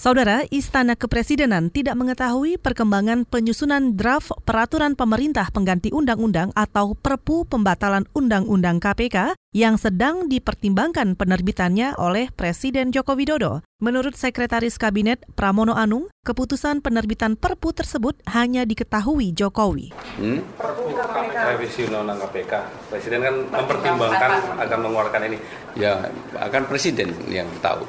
Saudara, Istana Kepresidenan tidak mengetahui perkembangan penyusunan draft peraturan pemerintah pengganti undang-undang atau Perpu pembatalan Undang-Undang KPK yang sedang dipertimbangkan penerbitannya oleh Presiden Joko Widodo. Menurut Sekretaris Kabinet Pramono Anung, keputusan penerbitan Perpu tersebut hanya diketahui Jokowi. Hmm? Revisi Undang-Undang KPK, Presiden kan mempertimbangkan akan mengeluarkan ini. Ya, akan Presiden yang tahu.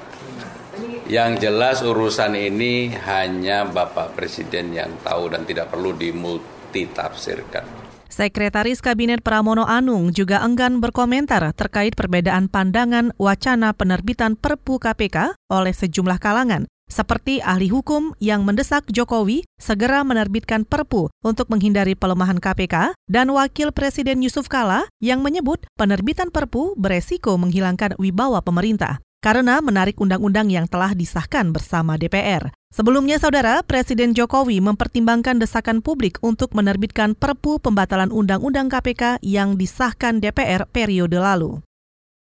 Yang jelas urusan ini hanya Bapak Presiden yang tahu dan tidak perlu dimultitafsirkan. Sekretaris Kabinet Pramono Anung juga enggan berkomentar terkait perbedaan pandangan wacana penerbitan Perpu KPK oleh sejumlah kalangan, seperti ahli hukum yang mendesak Jokowi segera menerbitkan Perpu untuk menghindari pelemahan KPK dan Wakil Presiden Yusuf Kala yang menyebut penerbitan Perpu beresiko menghilangkan wibawa pemerintah karena menarik undang-undang yang telah disahkan bersama DPR. Sebelumnya, Saudara, Presiden Jokowi mempertimbangkan desakan publik untuk menerbitkan Perpu pembatalan Undang-Undang KPK yang disahkan DPR periode lalu.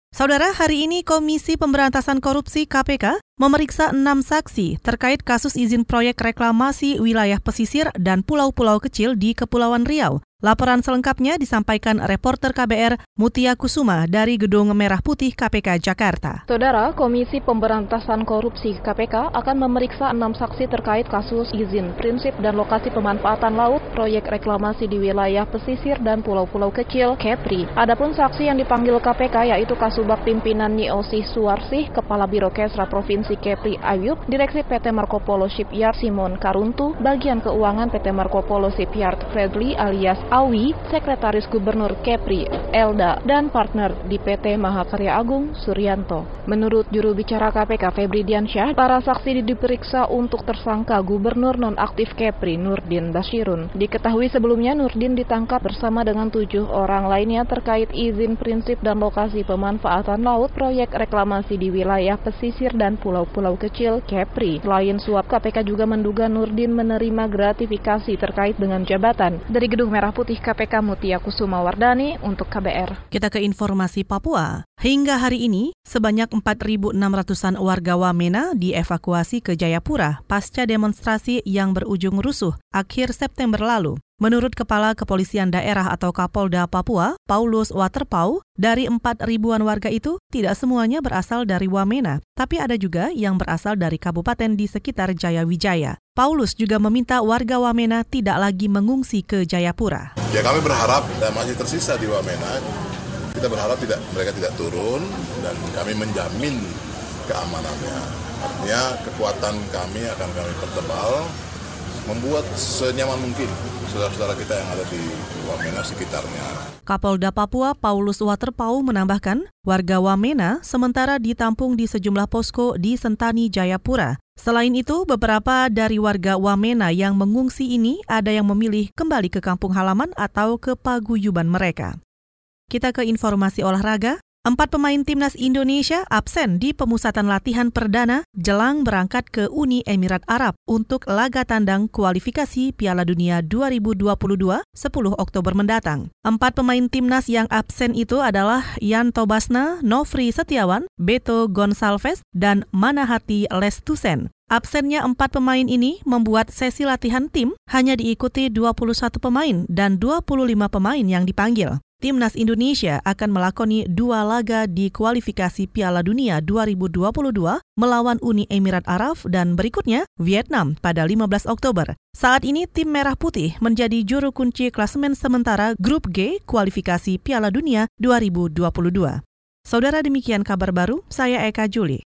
Saudara, hari ini Komisi Pemberantasan Korupsi KPK memeriksa enam saksi terkait kasus izin proyek reklamasi wilayah pesisir dan pulau-pulau kecil di Kepulauan Riau. Laporan selengkapnya disampaikan reporter KBR Mutia Kusuma dari Gedung Merah Putih KPK Jakarta. Saudara, Komisi Pemberantasan Korupsi KPK akan memeriksa enam saksi terkait kasus izin, prinsip, dan lokasi pemanfaatan laut proyek reklamasi di wilayah pesisir dan pulau-pulau kecil Kepri. Adapun saksi yang dipanggil KPK yaitu Kasubag Pimpinan Niosi Suarsih, Kepala Biro Kesra Provinsi Kepri Ayub, Direksi PT Marco Polo Shipyard Simon Karuntu, Bagian Keuangan PT Marco Polo Shipyard Fredly alias Awi, Sekretaris Gubernur Kepri, Elda, dan partner di PT Mahakarya Agung, Suryanto. Menurut juru bicara KPK Febri Diansyah, para saksi diperiksa untuk tersangka Gubernur nonaktif Kepri, Nurdin Bashirun. Diketahui sebelumnya Nurdin ditangkap bersama dengan tujuh orang lainnya terkait izin prinsip dan lokasi pemanfaatan laut proyek reklamasi di wilayah pesisir dan pulau-pulau kecil Kepri. Selain suap, KPK juga menduga Nurdin menerima gratifikasi terkait dengan jabatan. Dari Gedung Merah Putih KPK Mutia Kusuma Wardani untuk KBR. Kita ke informasi Papua. Hingga hari ini, sebanyak 4.600-an warga Wamena dievakuasi ke Jayapura pasca demonstrasi yang berujung rusuh akhir September lalu. Menurut Kepala Kepolisian Daerah atau Kapolda Papua, Paulus Waterpau, dari 4 ribuan warga itu tidak semuanya berasal dari Wamena, tapi ada juga yang berasal dari kabupaten di sekitar Jayawijaya. Paulus juga meminta warga Wamena tidak lagi mengungsi ke Jayapura. Ya kami berharap dan masih tersisa di Wamena, kita berharap tidak mereka tidak turun dan kami menjamin keamanannya. Artinya kekuatan kami akan kami pertebal membuat senyaman mungkin saudara-saudara kita yang ada di Wamena sekitarnya. Kapolda Papua Paulus Waterpau menambahkan, warga Wamena sementara ditampung di sejumlah posko di Sentani, Jayapura. Selain itu, beberapa dari warga Wamena yang mengungsi ini ada yang memilih kembali ke kampung halaman atau ke paguyuban mereka. Kita ke informasi olahraga. Empat pemain timnas Indonesia absen di pemusatan latihan perdana jelang berangkat ke Uni Emirat Arab untuk laga tandang kualifikasi Piala Dunia 2022 10 Oktober mendatang. Empat pemain timnas yang absen itu adalah Yan Tobasna, Nofri Setiawan, Beto Gonçalves, dan Manahati Lestusen. Absennya empat pemain ini membuat sesi latihan tim hanya diikuti 21 pemain dan 25 pemain yang dipanggil. Timnas Indonesia akan melakoni dua laga di kualifikasi Piala Dunia 2022 melawan Uni Emirat Arab dan berikutnya Vietnam pada 15 Oktober. Saat ini tim Merah Putih menjadi juru kunci klasemen sementara Grup G kualifikasi Piala Dunia 2022. Saudara demikian kabar baru, saya Eka Juli.